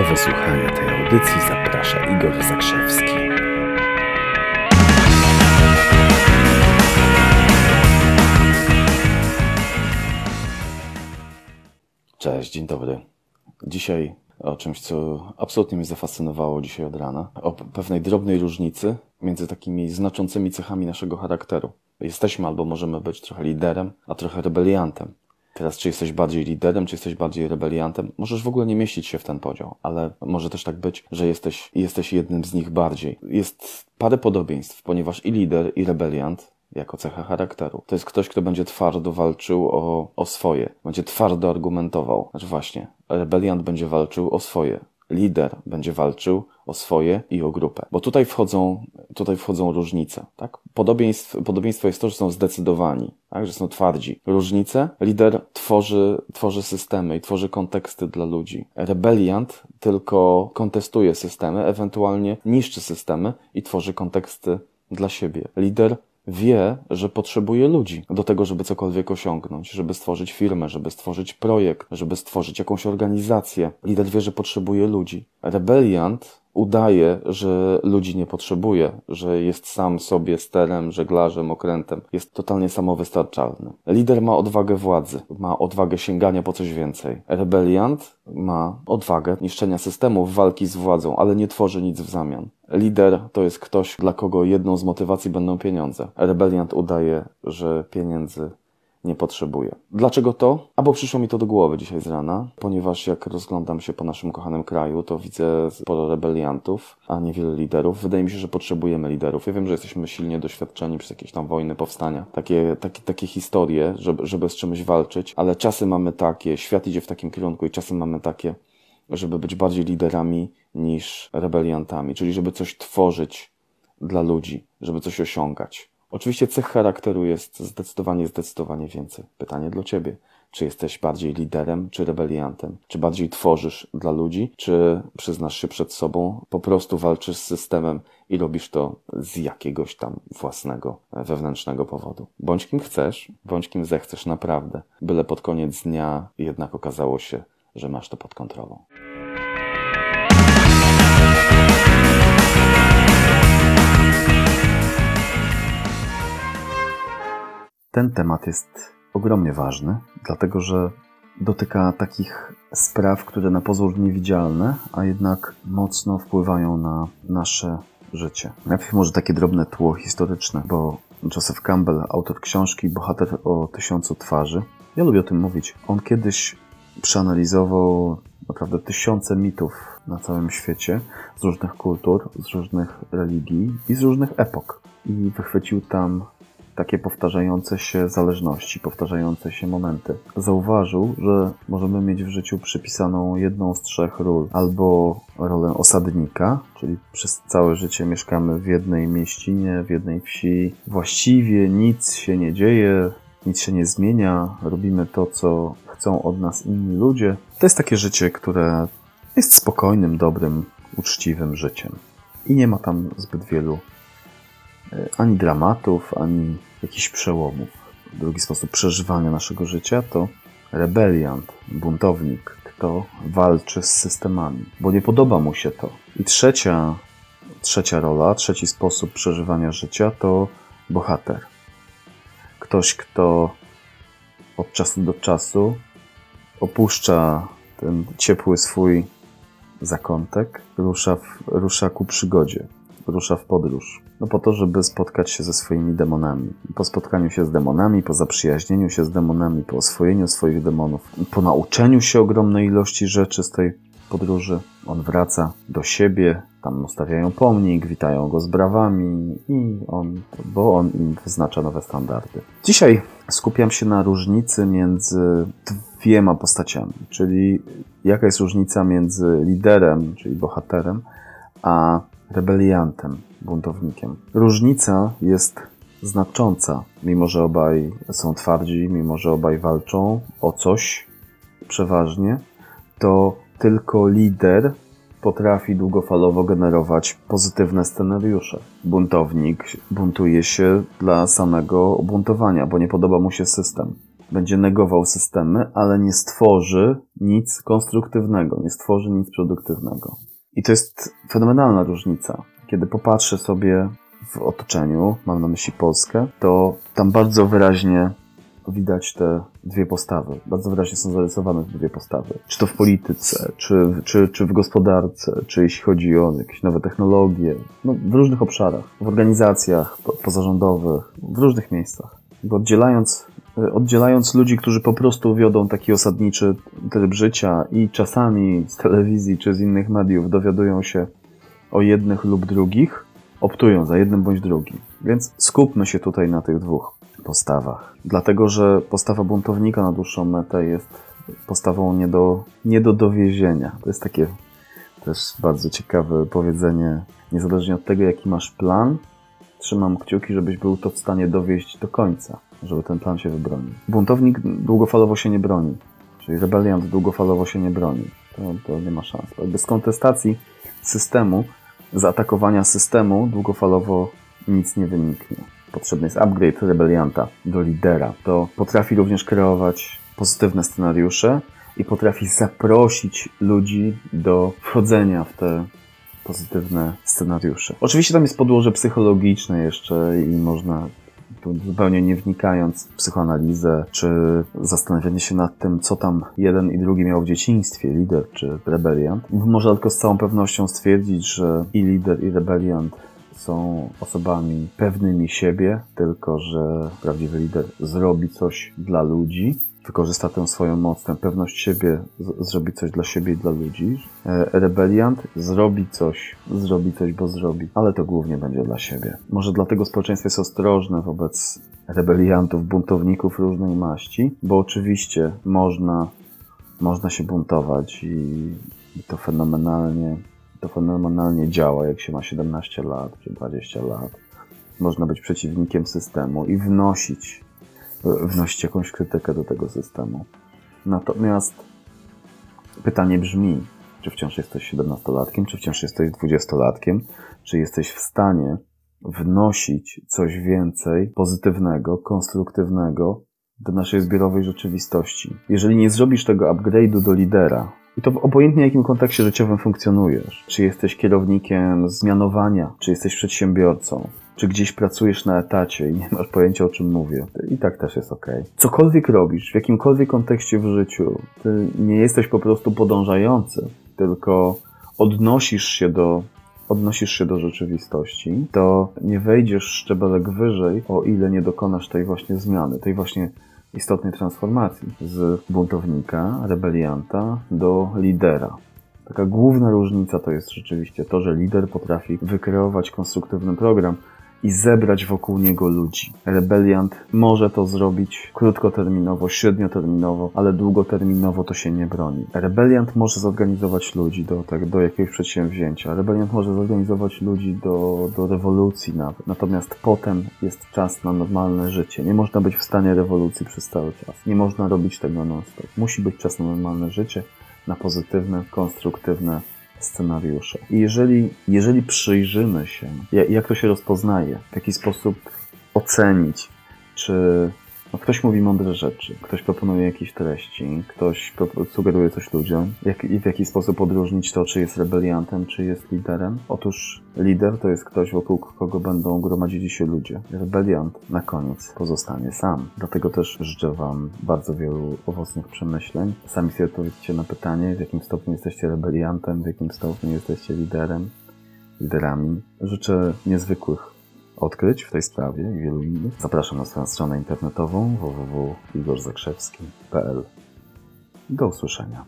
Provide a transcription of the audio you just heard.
Do wysłuchania tej audycji zaprasza Igor Zakrzewski. Cześć, dzień dobry. Dzisiaj o czymś, co absolutnie mnie zafascynowało dzisiaj od rana. O pewnej drobnej różnicy między takimi znaczącymi cechami naszego charakteru. Jesteśmy albo możemy być trochę liderem, a trochę rebeliantem. Teraz, czy jesteś bardziej liderem, czy jesteś bardziej rebeliantem, możesz w ogóle nie mieścić się w ten podział, ale może też tak być, że jesteś, jesteś jednym z nich bardziej. Jest parę podobieństw, ponieważ i lider, i rebeliant jako cecha charakteru. To jest ktoś, kto będzie twardo walczył o, o swoje, będzie twardo argumentował. Znaczy właśnie, rebeliant będzie walczył o swoje, lider będzie walczył o swoje i o grupę. Bo tutaj wchodzą, tutaj wchodzą różnice, tak? Podobieństwo, podobieństwo jest to, że są zdecydowani, tak? Że są twardzi. Różnice, lider tworzy, tworzy systemy i tworzy konteksty dla ludzi. Rebeliant tylko kontestuje systemy, ewentualnie niszczy systemy i tworzy konteksty dla siebie. Lider wie, że potrzebuje ludzi do tego, żeby cokolwiek osiągnąć, żeby stworzyć firmę, żeby stworzyć projekt, żeby stworzyć jakąś organizację. Lider wie, że potrzebuje ludzi. Rebeliant udaje, że ludzi nie potrzebuje, że jest sam sobie sterem, żeglarzem, okrętem. Jest totalnie samowystarczalny. Lider ma odwagę władzy, ma odwagę sięgania po coś więcej. Rebeliant ma odwagę niszczenia systemów, walki z władzą, ale nie tworzy nic w zamian. Lider to jest ktoś, dla kogo jedną z motywacji będą pieniądze. Rebeliant udaje, że pieniędzy nie potrzebuję. Dlaczego to? Albo przyszło mi to do głowy dzisiaj z rana, ponieważ jak rozglądam się po naszym kochanym kraju, to widzę sporo rebeliantów, a niewiele liderów. Wydaje mi się, że potrzebujemy liderów. Ja wiem, że jesteśmy silnie doświadczeni przez jakieś tam wojny, powstania, takie, takie, takie historie, żeby, żeby z czymś walczyć, ale czasy mamy takie, świat idzie w takim kierunku i czasy mamy takie, żeby być bardziej liderami niż rebeliantami, czyli żeby coś tworzyć dla ludzi, żeby coś osiągać. Oczywiście cech charakteru jest zdecydowanie, zdecydowanie więcej. Pytanie dla Ciebie. Czy jesteś bardziej liderem, czy rebeliantem? Czy bardziej tworzysz dla ludzi, czy przyznasz się przed sobą, po prostu walczysz z systemem i robisz to z jakiegoś tam własnego, wewnętrznego powodu? Bądź kim chcesz, bądź kim zechcesz naprawdę, byle pod koniec dnia jednak okazało się, że masz to pod kontrolą. Ten temat jest ogromnie ważny, dlatego że dotyka takich spraw, które na pozór niewidzialne, a jednak mocno wpływają na nasze życie. Najpierw może takie drobne tło historyczne, bo Joseph Campbell, autor książki Bohater o tysiącu twarzy, ja lubię o tym mówić. On kiedyś przeanalizował naprawdę tysiące mitów na całym świecie, z różnych kultur, z różnych religii i z różnych epok. I wychwycił tam takie powtarzające się zależności, powtarzające się momenty. Zauważył, że możemy mieć w życiu przypisaną jedną z trzech ról. Albo rolę osadnika, czyli przez całe życie mieszkamy w jednej mieścinie, w jednej wsi. Właściwie nic się nie dzieje, nic się nie zmienia, robimy to, co chcą od nas inni ludzie. To jest takie życie, które jest spokojnym, dobrym, uczciwym życiem. I nie ma tam zbyt wielu e, ani dramatów, ani jakichś przełomów. Drugi sposób przeżywania naszego życia to rebeliant, buntownik, kto walczy z systemami, bo nie podoba mu się to. I trzecia, trzecia rola, trzeci sposób przeżywania życia to bohater. Ktoś, kto od czasu do czasu opuszcza ten ciepły swój zakątek, rusza, w, rusza ku przygodzie, rusza w podróż. No po to, żeby spotkać się ze swoimi demonami. Po spotkaniu się z demonami, po zaprzyjaźnieniu się z demonami, po oswojeniu swoich demonów, po nauczeniu się ogromnej ilości rzeczy z tej podróży, on wraca do siebie, tam ustawiają pomnik, witają go z brawami i on, bo on im wyznacza nowe standardy. Dzisiaj skupiam się na różnicy między dwiema postaciami, czyli jaka jest różnica między liderem, czyli bohaterem, a rebeliantem, buntownikiem. Różnica jest znacząca, mimo że obaj są twardzi, mimo że obaj walczą o coś przeważnie, to tylko lider potrafi długofalowo generować pozytywne scenariusze. Buntownik buntuje się dla samego buntowania, bo nie podoba mu się system. będzie negował systemy, ale nie stworzy nic konstruktywnego, nie stworzy nic produktywnego. I to jest fenomenalna różnica. Kiedy popatrzę sobie w otoczeniu, mam na myśli Polskę, to tam bardzo wyraźnie widać te dwie postawy. Bardzo wyraźnie są zarysowane te dwie postawy. Czy to w polityce, czy, czy, czy w gospodarce, czy jeśli chodzi o jakieś nowe technologie, no, w różnych obszarach, w organizacjach pozarządowych, w różnych miejscach. Bo oddzielając, oddzielając ludzi, którzy po prostu wiodą taki osadniczy tryb życia i czasami z telewizji czy z innych mediów dowiadują się o jednych lub drugich, optują za jednym bądź drugim. Więc skupmy się tutaj na tych dwóch postawach. Dlatego, że postawa buntownika na dłuższą metę jest postawą nie do, nie do dowiezienia. To jest takie też bardzo ciekawe powiedzenie. Niezależnie od tego, jaki masz plan, trzymam kciuki, żebyś był to w stanie dowieść do końca, żeby ten plan się wybronił. Buntownik długofalowo się nie broni, czyli rebeliant długofalowo się nie broni. To, to nie ma szans. Bez kontestacji systemu, zaatakowania systemu długofalowo nic nie wyniknie potrzebny jest upgrade rebelianta do lidera. To potrafi również kreować pozytywne scenariusze i potrafi zaprosić ludzi do wchodzenia w te pozytywne scenariusze. Oczywiście tam jest podłoże psychologiczne jeszcze i można zupełnie nie wnikając w psychoanalizę, czy zastanawianie się nad tym, co tam jeden i drugi miał w dzieciństwie, lider czy rebeliant, można tylko z całą pewnością stwierdzić, że i lider, i rebeliant są osobami pewnymi siebie, tylko że prawdziwy lider zrobi coś dla ludzi, wykorzysta tę swoją moc, tę pewność siebie, zrobi coś dla siebie i dla ludzi. E, rebeliant zrobi coś, zrobi coś, bo zrobi, ale to głównie będzie dla siebie. Może dlatego społeczeństwo jest ostrożne wobec rebeliantów, buntowników różnej maści, bo oczywiście można, można się buntować i, i to fenomenalnie to fenomenalnie działa, jak się ma 17 lat czy 20 lat. Można być przeciwnikiem systemu i wnosić, wnosić jakąś krytykę do tego systemu. Natomiast pytanie brzmi, czy wciąż jesteś 17-latkiem, czy wciąż jesteś 20-latkiem, czy jesteś w stanie wnosić coś więcej pozytywnego, konstruktywnego do naszej zbiorowej rzeczywistości. Jeżeli nie zrobisz tego upgrade'u do lidera, i to w obojętnie jakim kontekście życiowym funkcjonujesz. Czy jesteś kierownikiem zmianowania, czy jesteś przedsiębiorcą, czy gdzieś pracujesz na etacie i nie masz pojęcia o czym mówię. I tak też jest ok. Cokolwiek robisz, w jakimkolwiek kontekście w życiu, ty nie jesteś po prostu podążający, tylko odnosisz się do odnosisz się do rzeczywistości, to nie wejdziesz szczebelek wyżej, o ile nie dokonasz tej właśnie zmiany, tej właśnie istotnej transformacji z buntownika, rebelianta do lidera. Taka główna różnica to jest rzeczywiście to, że lider potrafi wykreować konstruktywny program, i zebrać wokół niego ludzi. Rebeliant może to zrobić krótkoterminowo, średnioterminowo, ale długoterminowo to się nie broni. Rebeliant może zorganizować ludzi do, tak, do jakiegoś przedsięwzięcia. Rebeliant może zorganizować ludzi do, do rewolucji nawet. Natomiast potem jest czas na normalne życie. Nie można być w stanie rewolucji przez cały czas. Nie można robić tego non-stop. Musi być czas na normalne życie, na pozytywne, konstruktywne scenariusze. I jeżeli, jeżeli przyjrzymy się, jak to się rozpoznaje, w jaki sposób ocenić, czy no, ktoś mówi mądre rzeczy, ktoś proponuje jakieś treści, ktoś sugeruje coś ludziom. Jak, I w jaki sposób odróżnić to, czy jest rebeliantem, czy jest liderem? Otóż lider to jest ktoś, wokół kogo będą gromadzili się ludzie. Rebeliant na koniec pozostanie sam. Dlatego też życzę Wam bardzo wielu owocnych przemyśleń. Sami sobie odpowiedzcie na pytanie, w jakim stopniu jesteście rebeliantem, w jakim stopniu jesteście liderem, liderami. Życzę niezwykłych odkryć w tej sprawie i wielu innych, zapraszam na swoją stronę internetową www.igorzakrzewski.pl. Do usłyszenia.